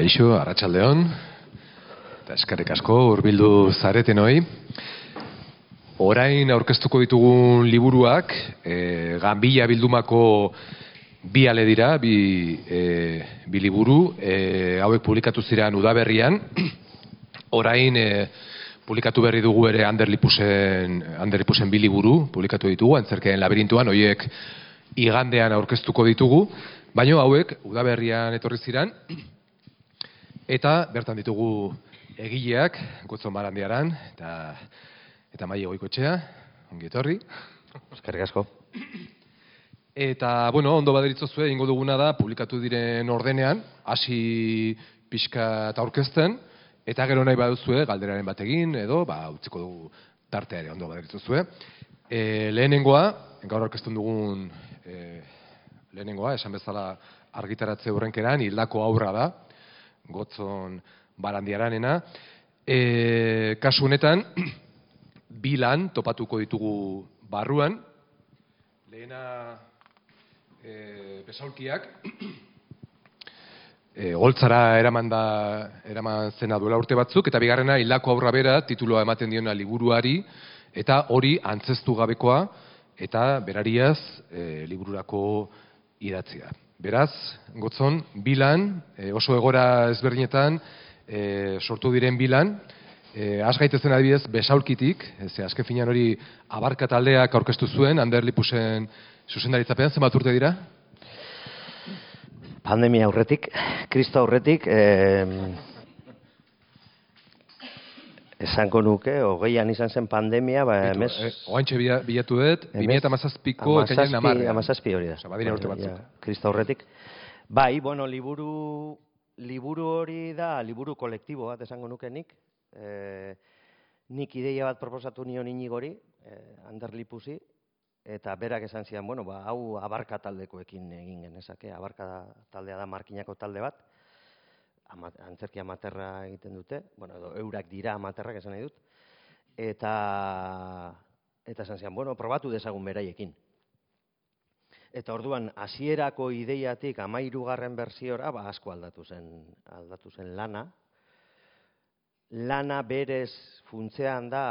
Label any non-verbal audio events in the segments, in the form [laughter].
Kaixo, Arratsaldeon. Eta eskerrik asko hurbildu zareten hoi. Orain aurkeztuko ditugun liburuak, e, Ganbila bildumako bi ale dira, bi, e, bi liburu, e, hauek publikatu ziren udaberrian. [clears throat] Orain e, publikatu berri dugu ere Anderlipusen, Anderlipusen bi liburu, publikatu ditugu, antzerkeen labirintuan, hoiek igandean aurkeztuko ditugu, baina hauek udaberrian etorri ziren, [clears throat] eta bertan ditugu egileak, gotzon barandiaran, eta, eta maile goikotxea, ongi etorri. Eskerrik asko. Eta, bueno, ondo baderitzo zuen, ingo duguna da, publikatu diren ordenean, hasi pixka eta aurkezten, eta gero nahi baduzue, galderaren bategin, edo, ba, utziko dugu tartea ere, ondo baderitzo zuen. E, lehenengoa, gaur aurkezten dugun e, lehenengoa, esan bezala argitaratze horrenkeran, hildako aurra da, gotzon barandiaranena. E, kasu honetan, [clears throat] bi lan topatuko ditugu barruan, lehena e, besaulkiak, [clears throat] e, goltzara eraman, da, eraman zena duela urte batzuk, eta bigarrena hildako aurra bera tituloa ematen diona liburuari, eta hori antzestu gabekoa, eta berariaz e, libururako idatzia. Beraz, gotzon, bilan, e, oso egora ezberdinetan, e, sortu diren bilan, e, az gaitezen adibidez, besaulkitik, ze azken finan hori abarka taldeak aurkeztu zuen, Ander Lipusen zuzendaritzapean, zenbat urte dira? Pandemia aurretik, kristo aurretik, eh, esango nuke, hogeian izan zen pandemia, ba, emez... Eh, Oantxe bilatu dut, 2008ko ekainen amarrean. Amazazpi hori da. Osa, badira urte batzuk. Ja, kristo aurretik. Bai, bueno, liburu, liburu hori da, liburu kolektibo bat esango nuke nik. E, nik ideia bat proposatu nion inigori, e, Ander Lipusi, eta berak esan zian, bueno, ba, hau abarka taldekoekin egin genezake, abarka taldea da markinako talde bat, antzerki amaterra egiten dute, bueno, edo eurak dira amaterrak esan nahi dut, eta, eta esan zian, bueno, probatu dezagun beraiekin. Eta orduan, hasierako ideiatik amairugarren berziora, ba, asko aldatu zen, aldatu zen lana. Lana berez funtzean da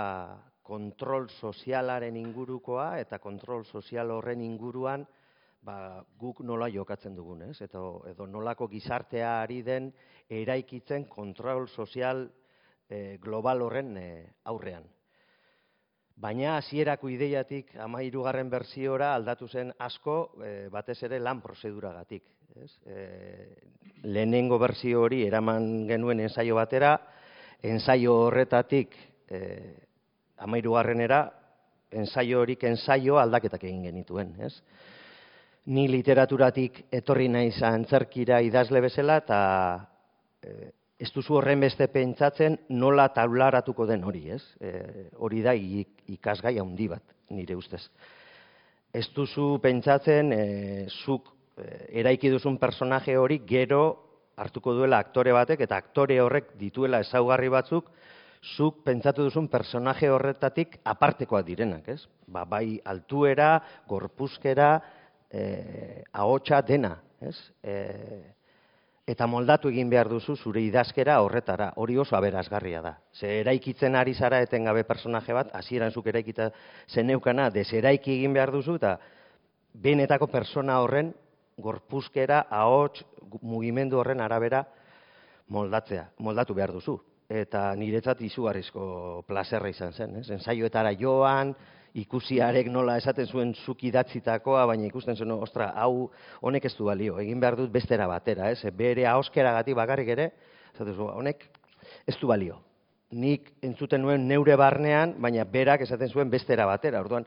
kontrol sozialaren ingurukoa, eta kontrol sozial horren inguruan, ba, guk nola jokatzen dugun, ez? Eta, edo nolako gizartea ari den eraikitzen kontrol sozial e, global horren e, aurrean. Baina hasierako ideiatik ama berziora aldatu zen asko e, batez ere lan prozeduragatik. Ez? E, lehenengo berzio hori eraman genuen ensaio batera, ensaio horretatik e, ama irugarrenera, ensaio horik ensaio aldaketak egin genituen. Ez? ni literaturatik etorri naiz antzerkira idazle bezala eta ez duzu horren beste pentsatzen nola taularatuko den hori, ez? E, hori da ikasgai handi bat, nire ustez. Ez duzu pentsatzen e, zuk e, eraiki duzun personaje hori gero hartuko duela aktore batek eta aktore horrek dituela ezaugarri batzuk zuk pentsatu duzun personaje horretatik apartekoak direnak, ez? Ba, bai altuera, gorpuzkera, eh, ahotsa dena, ez? E, eta moldatu egin behar duzu zure idazkera horretara, hori oso aberazgarria da. Ze eraikitzen ari zara etengabe personaje bat, hasieran zuk eraikita zeneukana, deseraiki egin behar duzu, eta benetako persona horren gorpuzkera, ahots, mugimendu horren arabera moldatzea, moldatu behar duzu. Eta niretzat izugarrizko plazerra izan zen, ez? Ensaioetara joan, ikusiarek nola esaten zuen zuk idatzitakoa, baina ikusten zuen, ostra, hau honek ez du balio, egin behar dut bestera batera, ez? Bere gati bakarrik ere, esaten zuen, honek ez du balio. Nik entzuten nuen neure barnean, baina berak esaten zuen bestera batera, orduan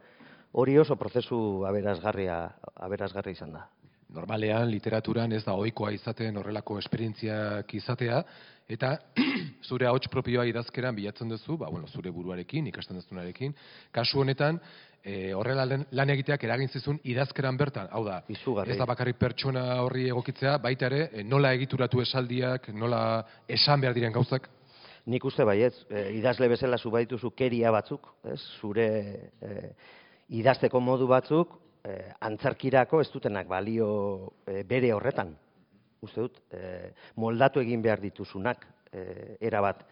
hori oso prozesu aberazgarria, aberazgarria izan da. Normalean, literaturan ez da ohikoa izaten horrelako esperientziak izatea, eta [clears throat] zure ahots propioa idazkeran bilatzen duzu, ba, bueno, zure buruarekin, ikasten duzunarekin, kasu honetan, e, horrela lan egiteak eragin zizun idazkeran bertan, hau da, ez da bakarrik pertsona horri egokitzea, baita ere, e, nola egituratu esaldiak, nola esan behar diren gauzak? Nik uste baiet, e, idazle bezala zu baituzu keria batzuk, ez? zure e, idazteko modu batzuk, e, antzarkirako ez dutenak balio e, bere horretan. Uste dut, e, moldatu egin behar dituzunak, e, erabat.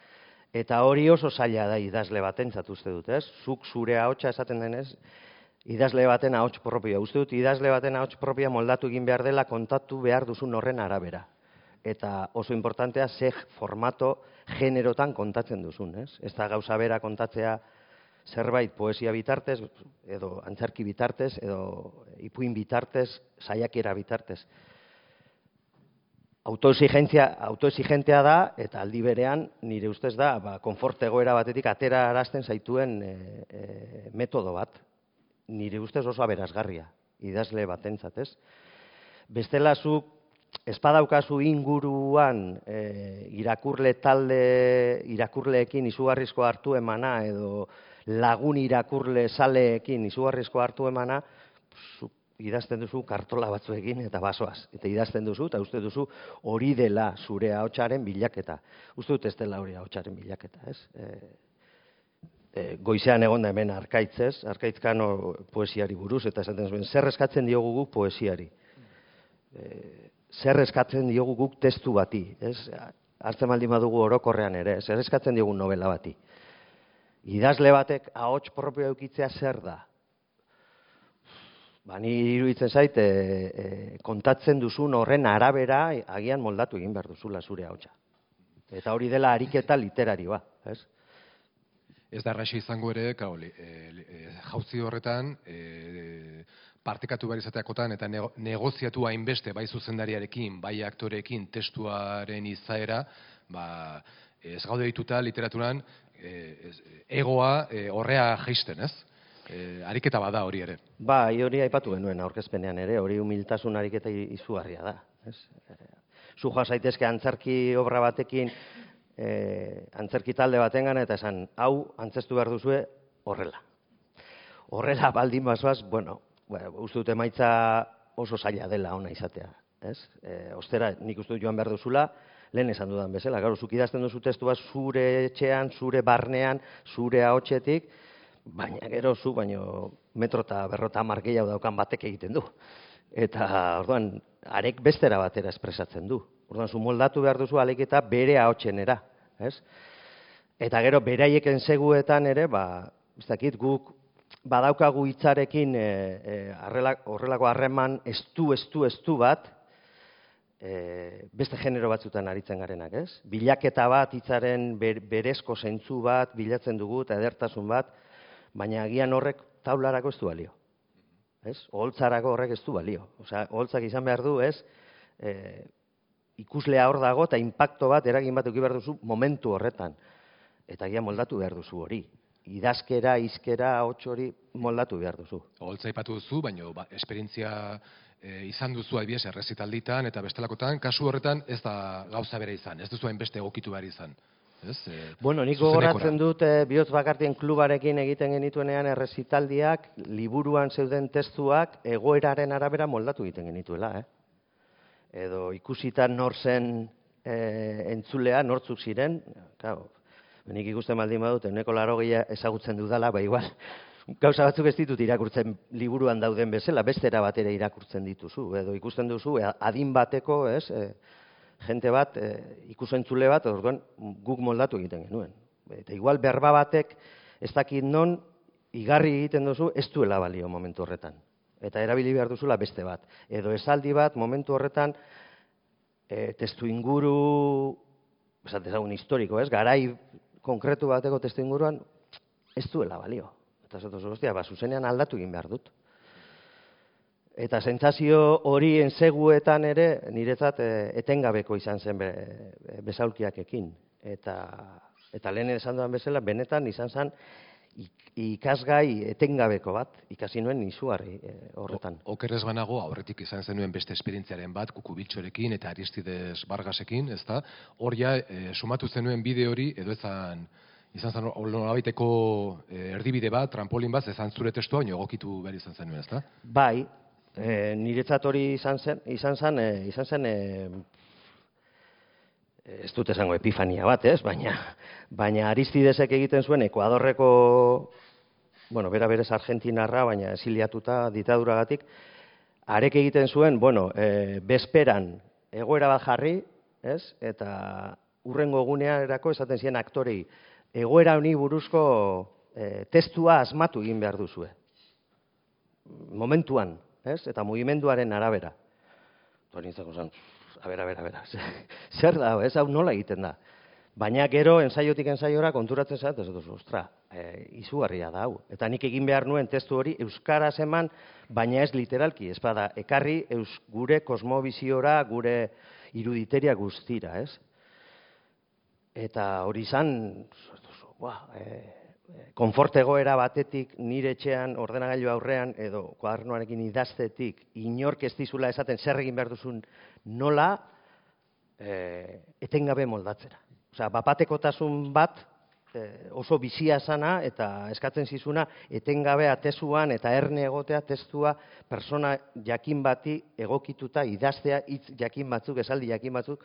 Eta hori oso zaila da idazle batentzat uste dut, ez? Zuk zure ahotsa esaten denez, idazle baten ahots propioa. Uste dut, idazle baten ahots propioa moldatu egin behar dela kontatu behar duzun horren arabera. Eta oso importantea, ze formato generotan kontatzen duzun, ez? Ez da gauza bera kontatzea zerbait poesia bitartez, edo antzarki bitartez, edo ipuin bitartez, saiakera bitartez autoexigentzia, autoexigentea da, eta aldi berean, nire ustez da, ba, konfort egoera batetik atera arazten zaituen e, e, metodo bat. Nire ustez oso aberazgarria, idazle batentzat, ez? Bestela zuk, espadaukazu inguruan e, irakurle talde, irakurleekin izugarrizko hartu emana, edo lagun irakurle saleekin izugarrizko hartu emana, idazten duzu kartola batzuekin eta basoaz. Eta idazten duzu, eta uste duzu hori dela zure ahotsaren bilaketa. Uste dut ez dela hori ahotsaren bilaketa, ez? E, e, goizean egon da hemen arkaitzez, arkaitzkano poesiari buruz, eta esaten zuen, zer eskatzen diogu guk poesiari? E, zer eskatzen diogu guk testu bati, ez? Artzen baldin badugu orokorrean ere, zer eskatzen diogu novela bati? Idazle batek ahots propio eukitzea zer da? Ba, ni iruditzen zait, e, kontatzen duzun horren arabera agian moldatu egin behar duzula zure hautsa. Eta hori dela ariketa literarioa, ez? Ez da raixi izango ere, kao, e, e, jauzi horretan, e, partekatu behar izateakotan, eta negoziatu hainbeste, bai zuzendariarekin, bai aktorekin, testuaren izaera, ba, ez gaude dituta literaturan, e, egoa e, horrea jaisten, ez? Eh, ariketa bada hori ere. Ba, hori aipatu genuen aurkezpenean ere, hori humiltasun ariketa izugarria da. Ez? Eh, zu zaitezke antzarki obra batekin, eh, antzerki talde batengan eta esan, hau antzestu behar duzue horrela. Horrela baldin bazoaz, bueno, bueno uste dute maitza oso zaila dela ona izatea. Ez? E, ostera, nik uste joan behar duzula, lehen esan dudan bezala. Garo, zuk idazten duzu testu bat zure etxean, zure barnean, zure ahotsetik, baina gero zu, baino metro eta berrota margeia daukan batek egiten du. Eta, orduan, arek bestera batera espresatzen du. Orduan, zu moldatu behar duzu alek eta bere haotxenera, ez? Eta gero, beraieken seguetan ere, ba, ez dakit, guk badaukagu hitzarekin e, e, horrelako harreman estu, estu, estu bat, e, beste genero batzutan aritzen garenak, ez? Bilaketa bat, hitzaren berezko zentzu bat, bilatzen dugu, eta edertasun bat, baina agian horrek taularako ez du balio. Ez? Oholtzarako horrek ez du balio. Osea, oholtzak izan behar du, ez? E, ikuslea hor dago eta inpakto bat eragin bat eduki behar duzu momentu horretan. Eta agian moldatu behar duzu hori. Idazkera, izkera, hots hori moldatu behar duzu. Oholtza ipatu duzu, baina ba, esperientzia e, izan duzu adibidez errezitalditan eta bestelakotan, kasu horretan ez da gauza bere izan, ez duzu hainbeste egokitu behar izan. Ez, e, bueno, niko goratzen dut e, bihotz bakartien klubarekin egiten genituenean errezitaldiak, liburuan zeuden testuak egoeraren arabera moldatu egiten genituela, eh? Edo ikusita nor zen e, entzulea, nortzuk ziren, claro, nik ikusten baldin badut, eneko laro ezagutzen dudala, ba igual, gauza batzuk ez ditut irakurtzen liburuan dauden bezala, bestera batera irakurtzen dituzu, edo ikusten duzu, adin bateko, ez, e, jente bat, e, ikusentzule bat, orduan guk moldatu egiten genuen. Eta igual berba batek ez dakit non igarri egiten duzu ez duela balio momentu horretan. Eta erabili behar duzula beste bat. Edo esaldi bat momentu horretan e, testu inguru, esat ezagun historiko, ez? Garai konkretu bateko testu inguruan ez duela balio. Eta zato hostia, ba, zuzenean aldatu egin behar dut. Eta sentsazio hori enseguetan ere niretzat e, etengabeko izan zen be, besaulkiakekin. Eta, eta lehen esan duan bezala, benetan izan zen ikasgai etengabeko bat, ikasi nuen izugarri e, horretan. O, okerrez banago, aurretik izan zenuen beste esperientziaren bat, kukubiltxorekin eta aristides bargasekin, ez da? Hor ja, e, sumatu zenuen bide hori, edo ezan, izan zen nolabaiteko erdibide bat, trampolin bat, ezan zure testua, baina egokitu behar izan zenuen, ez da? Bai, E, niretzat hori izan zen, izan zen, e, izan zen e, ez dut esango epifania bat, ez? Baina, baina Aristidesek egiten zuen Ekuadorreko, bueno, bera berez Argentinarra, baina esiliatuta ditaduragatik, arek egiten zuen, bueno, e, besperan egoera bat jarri, ez? Eta urrengo egunerako esaten zien aktorei, egoera honi buruzko e, testua asmatu egin behar duzue. Momentuan, ez? Eta mugimenduaren arabera. Torintzako zan, a ber, a ber, a ber, [laughs] zer da, ez hau nola egiten da. Baina gero ensaiotik ensaiora konturatzen zait, ez dut, ostra, e, izugarria da hau. Eta nik egin behar nuen testu hori euskaraz eman, baina ez literalki, ez bada, ekarri eus, gure kosmobiziora, gure iruditeria guztira, ez? Eta hori izan, ba, e, konfortegoera batetik nire etxean ordenagailu aurrean edo kuadernoarekin idaztetik inork ez dizula esaten zer egin behar duzun nola e, etengabe moldatzera. Osea, bapatekotasun bat e, oso bizia sana eta eskatzen zizuna etengabe atezuan eta erne egotea testua persona jakin bati egokituta idaztea hitz jakin batzuk, esaldi jakin batzuk,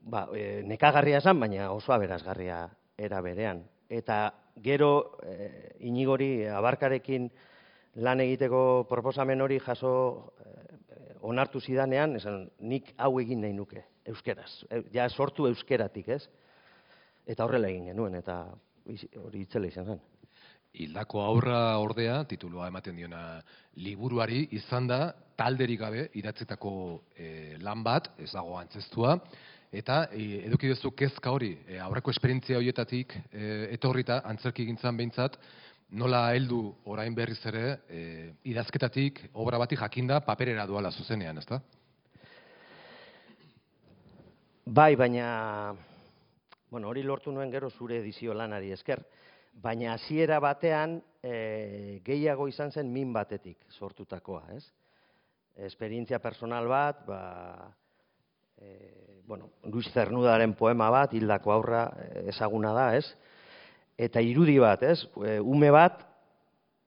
ba, e, nekagarria esan, baina oso aberazgarria era berean. Eta gero e, inigori abarkarekin lan egiteko proposamen hori jaso e, onartu zidanean, esan nik hau egin nahi nuke, euskeraz. E, ja sortu euskeratik, ez? Eta horrela egin genuen, eta hori itzela izan zen. Hildako aurra ordea, titulua ematen diona liburuari, izan da talderik gabe idatzetako e, lan bat, ez dago antzestua, Eta e, eduki duzu kezka hori, e, aurreko esperientzia horietatik e, etorrita, antzerki gintzan behintzat, nola heldu orain berriz ere, e, idazketatik, obra bati jakinda, paperera duala zuzenean, ezta? Bai, baina, bueno, hori lortu nuen gero zure edizio lanari esker, baina hasiera batean e, gehiago izan zen min batetik sortutakoa, ez? Esperientzia personal bat, ba, e, bueno, Luis Zernudaren poema bat, hildako aurra eh, ezaguna da, ez? Eta irudi bat, ez? E, ume bat,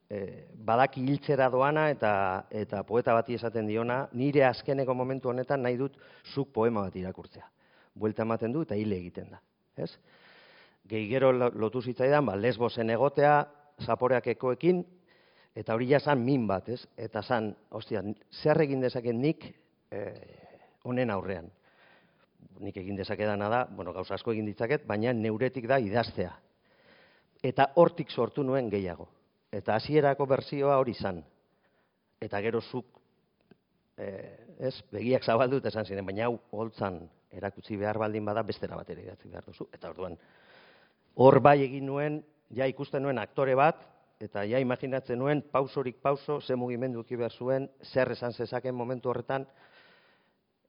e, badaki hiltzera doana eta, eta poeta bati esaten diona, nire azkeneko momentu honetan nahi dut zuk poema bat irakurtzea. Buelta ematen du eta hile egiten da, ez? Gehi lotu zitzaidan, ba, lesbosen egotea, zaporeak ekoekin, eta hori jazan min bat, ez? Eta zan, ostia, zer egin dezaken nik honen aurrean nik egin dezakedana da, bueno, gauza asko egin ditzaket, baina neuretik da idaztea. Eta hortik sortu nuen gehiago. Eta hasierako berzioa hori izan. Eta gero zuk, eh, ez, begiak zabaldu eta esan ziren, baina hau holtzan erakutsi behar baldin bada bestera batera idatzi behar duzu. Eta orduan, hor bai egin nuen, ja ikusten nuen aktore bat, eta ja imaginatzen nuen, pausorik pauso, ze mugimendu behar zuen, zer esan zezaken momentu horretan,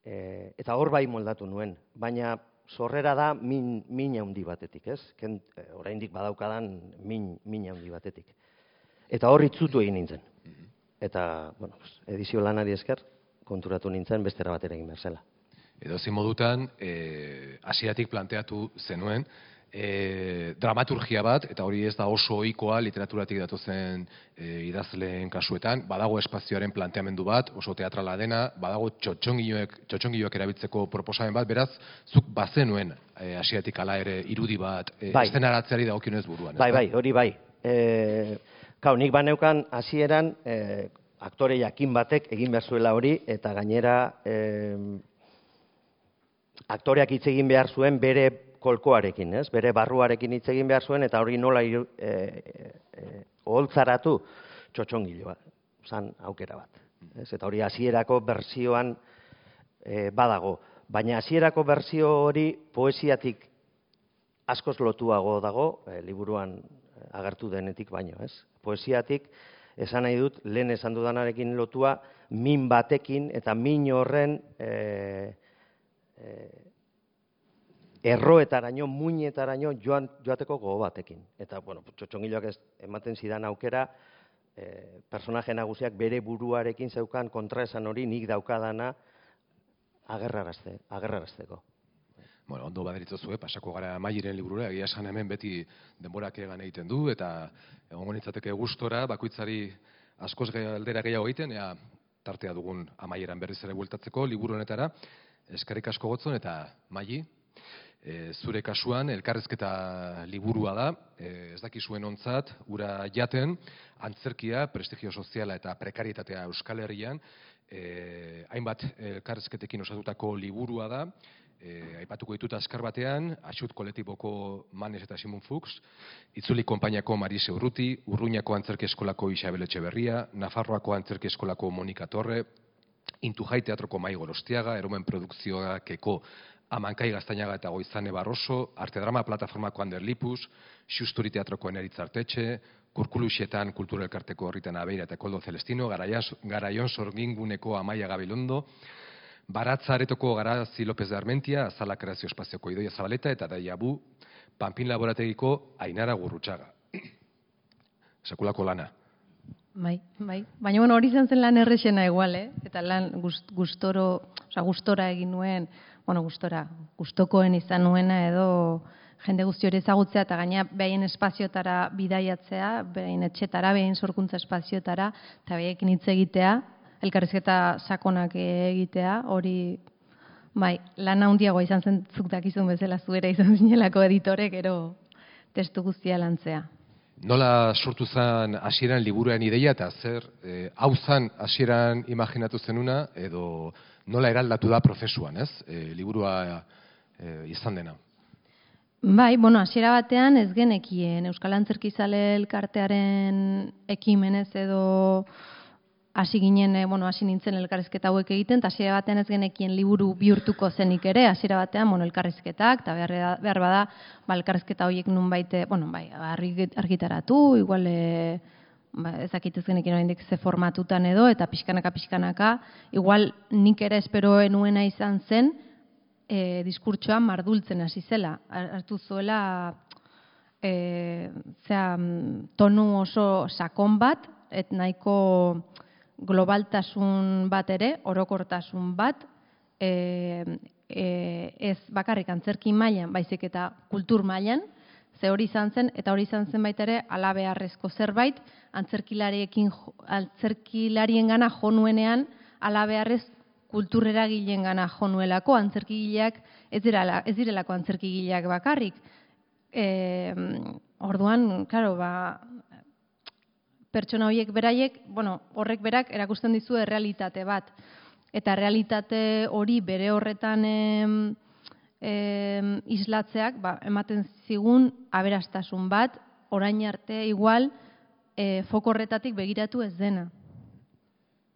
E, eta hor bai moldatu nuen, baina sorrera da min, min handi batetik, ez? Ken, e, oraindik badaukadan min, min handi batetik. Eta hor itzutu egin nintzen. Eta, bueno, edizio lanari esker, konturatu nintzen bestera batera egin berzela. Edo modutan, e, asiatik planteatu zenuen, e, dramaturgia bat, eta hori ez da oso ohikoa literaturatik datozen e, idazleen kasuetan, badago espazioaren planteamendu bat, oso teatrala dena, badago txotxongiloek erabiltzeko proposamen bat, beraz, zuk bazenuen e, asiatik ala ere irudi bat, e, bai. estenaratzeari dagokionez buruan. Bai, bai, hori bai. E, kau, nik baneukan hasieran e, aktore jakin batek egin behar zuela hori, eta gainera e, aktoreak hitz egin behar zuen bere kolkoarekin, ez? Bere barruarekin hitz egin behar zuen eta hori nola e, e, oholtzaratu txotxongiloa, zan aukera bat. Ez? Eta hori hasierako berzioan e, badago. Baina hasierako berzio hori poesiatik askoz lotuago dago, e, liburuan agertu denetik baino, ez? Poesiatik esan nahi dut, lehen esan dudanarekin lotua, min batekin eta min horren e, e, erroetaraino, muinetaraino joan, joateko gogo batekin. Eta, bueno, txotxongiloak ez ematen zidan aukera, e, personaje nagusiak bere buruarekin zeukan kontraesan hori nik daukadana agerrarazte, agerrarazteko. Bueno, ondo baderitzo zuen, pasako gara mairen liburura, egia esan hemen beti denborak egan egiten du, eta egongo nintzateke gustora, bakoitzari askoz galdera gehiago egiten, ea tartea dugun amaieran berriz ere bueltatzeko, liburu honetara, eskerrik asko gotzon, eta maili, E, zure kasuan, elkarrezketa liburua da, e, ez dakizuen ontzat, ura jaten, antzerkia, prestigio soziala eta prekarietatea Euskal Herrian, e, hainbat elkarrezketekin osatutako liburua da, e, aipatuko ditut askar batean, asut kolektiboko Manes eta Simon Fuchs, Itzuli konpainiako Marise Urruti, Urruñako antzerki eskolako Isabel Etxeberria, Nafarroako antzerki eskolako Monika Torre, Intujai teatroko Mai Gorostiaga, Eromen produkzioak eko Amankai Gaztainaga eta Goizane Barroso, Arte Drama Plataformako Ander Lipus, Xusturi Teatroko Eneritz Artetxe, Kurkulusietan Kultura Elkarteko Horritan Abeira eta Koldo Celestino, Garaion Sorginguneko Amaia Gabilondo, Baratza Aretoko Garazi López de Armentia, Azala Kreazio Espazioko Idoia Zabaleta eta Daiabu, Pampin Laborategiko Ainara Gurrutxaga. [clears throat] Sekulako lana. Bai, bai. Baina bueno, hori zen lan errexena igual, eh? Eta lan gustoro, o gustora egin nuen, bueno, gustora, gustokoen izan nuena edo jende guzti hori ezagutzea eta gaina behaien espaziotara bidaiatzea, behaien etxetara, behaien sorkuntza espaziotara, eta behaiekin hitz egitea, elkarrizketa sakonak egitea, hori bai, lan handiagoa izan zen zuk dakizun bezala zuera izan zinelako editore, gero testu guztia lantzea. Nola sortu zen hasieran liburuaren ideia eta zer e, hau zan hasieran imaginatu zenuna edo nola eraldatu da prozesuan, ez? E, liburua e, izan dena. Bai, bueno, hasiera batean ez genekien Euskal Antzerkizale elkartearen ekimenez edo hasi ginen, e, bueno, hasi nintzen elkarrizketa hauek egiten, eta hasiera batean ez genekien liburu bihurtuko zenik ere, hasiera batean, bueno, elkarrizketak, eta behar, behar bada, ba, elkarrizketa horiek nun baite, bueno, bai, argitaratu, igual, e, ba, ezakitez genekin oraindik ze formatutan edo eta pixkanaka pixkanaka. Igual nik ere esperoen nuena izan zen e, diskurtsoa mardultzen hasi zela. Hartu zuela e, zera, tonu oso sakon bat et nahiko globaltasun bat ere orokortasun bat e, e, ez bakarrik antzerki mailan baizik eta kultur mailan ze hori izan zen, eta hori izan zen baita ere, alabeharrezko zerbait, antzerkilariekin, antzerkilarien gana jonuenean, alabeharrez kulturrera gilen gana jonuelako, antzerkigileak, ez, direla, ez direlako antzerkigileak bakarrik. E, orduan, claro, ba, pertsona horiek beraiek, bueno, horrek berak erakusten dizu errealitate bat. Eta realitate hori bere horretan e, islatzeak ba, ematen zigun aberastasun bat, orain arte igual e, fokorretatik begiratu ez dena.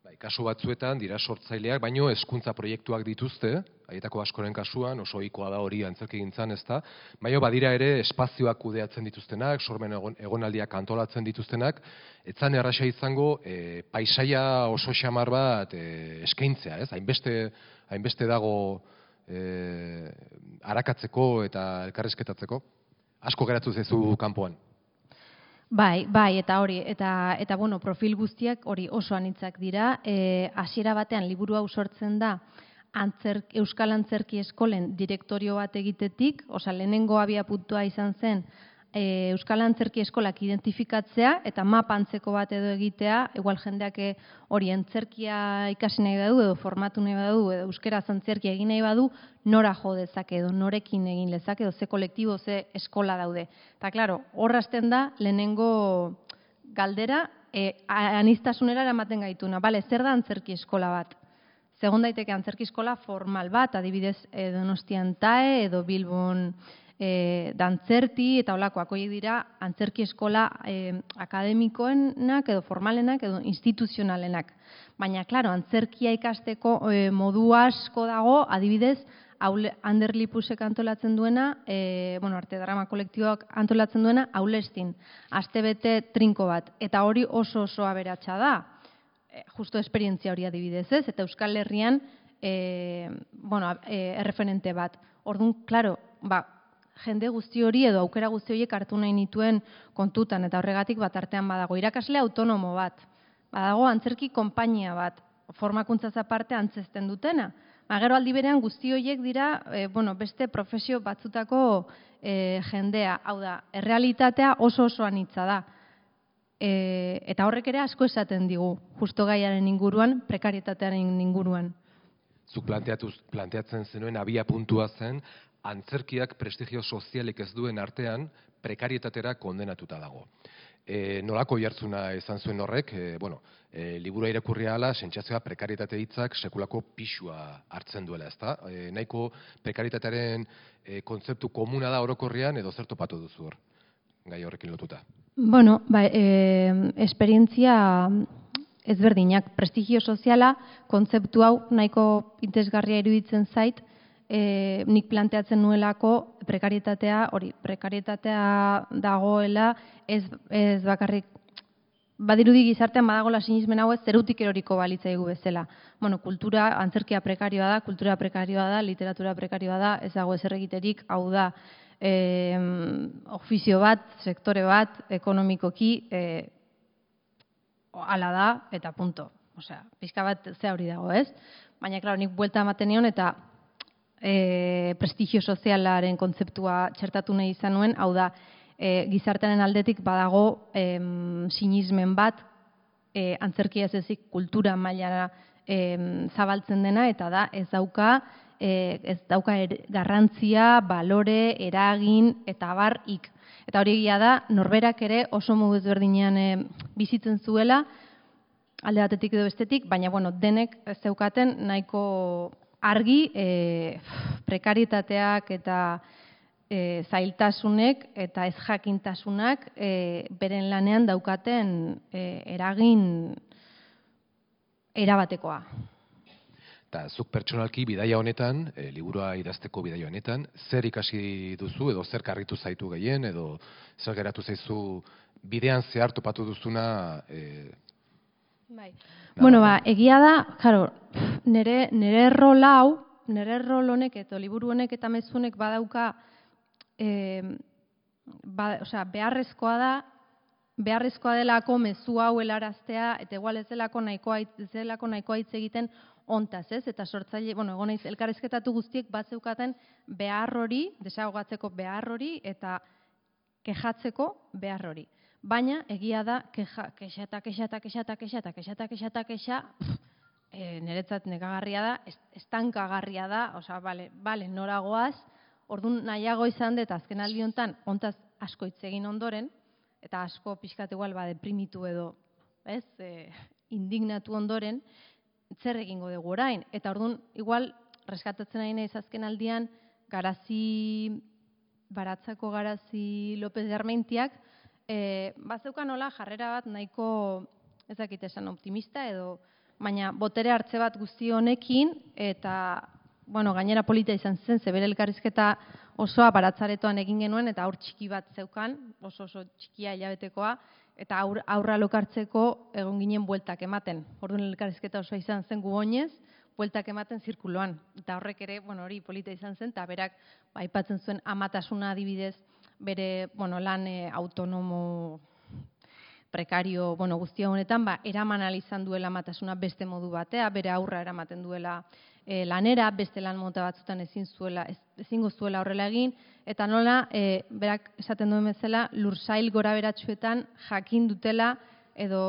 Bai, kasu batzuetan dira sortzaileak, baino hezkuntza proiektuak dituzte, haietako askoren kasuan, oso ohikoa da hori antzerki gintzan, ez da, baino badira ere espazioak kudeatzen dituztenak, sormen egon, egonaldiak antolatzen dituztenak, etzan erraxa izango e, paisaia oso xamar bat e, eskaintzea, ez? Hainbeste, hainbeste dago e, arakatzeko eta elkarrezketatzeko? Asko geratu zezu kanpoan. Bai, bai, eta hori, eta, eta bueno, profil guztiak hori oso anitzak dira. E, hasiera batean, liburu hau sortzen da, antzerk, Euskal Antzerki Eskolen direktorio bat egitetik, osa lehenengo abia puntua izan zen, e, Euskal Antzerki Eskolak identifikatzea eta map antzeko bat edo egitea, igual jendeak eh, hori antzerkia ikasi nahi badu edo formatu nahi badu edo euskera antzerkia egin nahi badu, nora jo dezake edo norekin egin lezake edo ze kolektibo ze eskola daude. Eta claro, horrazten da lehenengo galdera e, anistasunera eramaten gaituna. Bale, zer da antzerki eskola bat? Segun daiteke antzerki eskola formal bat, adibidez Donostian TAE edo Bilbon e, dantzerti eta olakoak horiek dira antzerki eskola e, akademikoenak edo formalenak edo instituzionalenak. Baina, klaro, antzerkia ikasteko e, modu asko dago, adibidez, Aule, Ander Lipusek antolatzen duena, e, bueno, arte drama kolektiboak antolatzen duena, aulestin, aste bete trinko bat. Eta hori oso oso aberatsa da, e, justo esperientzia hori adibidez ez, eta Euskal Herrian, e, bueno, e, erreferente bat. Orduan, klaro, ba, jende guzti hori edo aukera guzti horiek hartu nahi nituen kontutan eta horregatik bat artean badago irakasle autonomo bat. Badago antzerki konpainia bat, formakuntza aparte antzesten dutena. Ba, gero aldi berean guzti horiek dira, e, bueno, beste profesio batzutako e, jendea, hau da, errealitatea oso oso anitza da. E, eta horrek ere asko esaten digu, justo gaiaren inguruan, prekarietatearen inguruan. Zuk planteatzen zenuen abia puntua zen, antzerkiak prestigio sozialik ez duen artean prekarietatera kondenatuta dago. E, nolako jartzuna izan zuen horrek, e, bueno, e, liburua irakurria ala, sentsazioa prekarietate hitzak sekulako pixua hartzen duela, ezta? E, nahiko prekarietatearen e, kontzeptu komuna da orokorrean edo zer topatu duzu hor, gai horrekin lotuta. Bueno, ba, e, esperientzia ezberdinak, prestigio soziala, kontzeptu hau nahiko interesgarria iruditzen zait, e, nik planteatzen nuelako prekarietatea, hori, prekarietatea dagoela, ez, ez bakarrik, badirudi gizartean badagola sinismen hau ez zerutik eroriko balitza egu bezala. Bueno, kultura, antzerkia prekarioa da, kultura prekarioa da, literatura prekarioa da, ez dago ez erregiterik, hau da, e, ofizio bat, sektore bat, ekonomikoki, e, ala da, eta punto. Osea, pizka bat ze hori dago, ez? Baina, klaro, nik buelta ematen nion, eta e, prestigio sozialaren kontzeptua txertatu nahi izan nuen, hau da, e, gizartearen aldetik badago e, sinismen bat, e, antzerkia ez ezik kultura mailara e, zabaltzen dena, eta da, ez dauka, e, ez dauka er, garrantzia, balore, eragin, eta barrik. Eta hori egia da, norberak ere oso modu ezberdinean e, bizitzen zuela, alde batetik edo bestetik, baina bueno, denek zeukaten nahiko argi e, prekaritateak eta e, zailtasunek eta ez jakintasunak e, beren lanean daukaten e, eragin erabatekoa. Ta zuk pertsonalki bidaia honetan, e, liburua idazteko bidaia honetan, zer ikasi duzu edo zer karritu zaitu gehien edo zer geratu zaizu bidean zehar topatu duzuna e, Bai. Bueno, ba, egia da, claro, nere, nere rol hau, nere rol honek eta liburu honek eta mezunek badauka e, ba, o sea, beharrezkoa da beharrezkoa delako mezu hau helaraztea eta igual ez delako nahikoa ez delako nahikoa hitz egiten ontaz, ez? Eta sortzaile, bueno, egon naiz elkarrezketatu guztiek bat zeukaten behar hori, desagogatzeko behar hori eta kejatzeko behar hori. Baina egia da keja, kexa eta kexa eta kexa eta kexa eta kexa eta kexa eta kexa e, niretzat nekagarria da, estankagarria da, osea, bale, bale, noragoaz, ordun nahiago izan dut azken aldi honetan ontaz asko hitz egin ondoren, eta asko pixkat igual ba deprimitu edo, ez, e, indignatu ondoren, zer egingo dugu orain. Eta ordun igual reskatatzen ari naiz azken aldian garazi baratzako garazi López de Armentiak eh bazeukan nola jarrera bat nahiko ez dakit esan optimista edo baina botere hartze bat guzti honekin eta bueno, gainera polita izan zen, ze bere elkarrizketa osoa baratzaretoan egin genuen eta aur txiki bat zeukan, oso oso txikia hilabetekoa eta aur, aurra lokartzeko egon ginen bueltak ematen. Orduan elkarrizketa osoa izan zen gu oinez, bueltak ematen zirkuloan. Eta horrek ere, bueno, hori polita izan zen, eta berak ba, aipatzen zuen amatasuna adibidez, bere bueno, lan e, autonomo prekario, bueno, guztia honetan, ba, eraman izan duela matasuna beste modu batea, bere aurra eramaten duela e, lanera, beste lan mota batzutan ezin zuela, ez, ezingo zuela horrela egin, eta nola, e, berak esaten duen bezala, lursail gora beratxuetan jakin dutela, edo,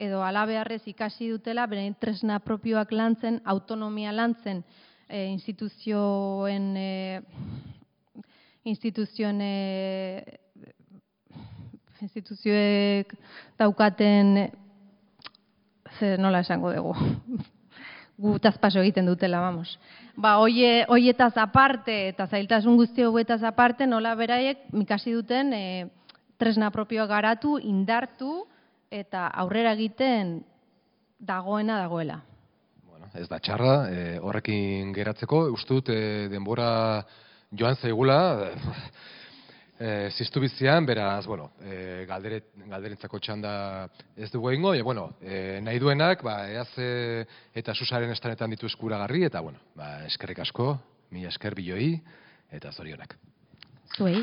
edo alabearrez ikasi dutela, bere tresna propioak lantzen, autonomia lantzen, e, instituzioen, e, instituzioen e, instituzioek daukaten ze nola esango dugu [laughs] gu tazpaso egiten dutela, vamos. Ba, oie, oietaz aparte eta zailtasun guzti hauetaz aparte nola beraiek mikasi duten e, tresna propioa garatu, indartu eta aurrera egiten dagoena dagoela. Bueno, ez da txarra, e, horrekin geratzeko, uste dut e, denbora joan zaigula, e, ziztu bizian, beraz, bueno, e, galderet, galderentzako txanda ez dugu egingo, e, bueno, e, nahi duenak, ba, eaz eta susaren estanetan ditu eskuragarri, eta, bueno, ba, eskerrik asko, mi esker biloi, eta zorionak. Zuei.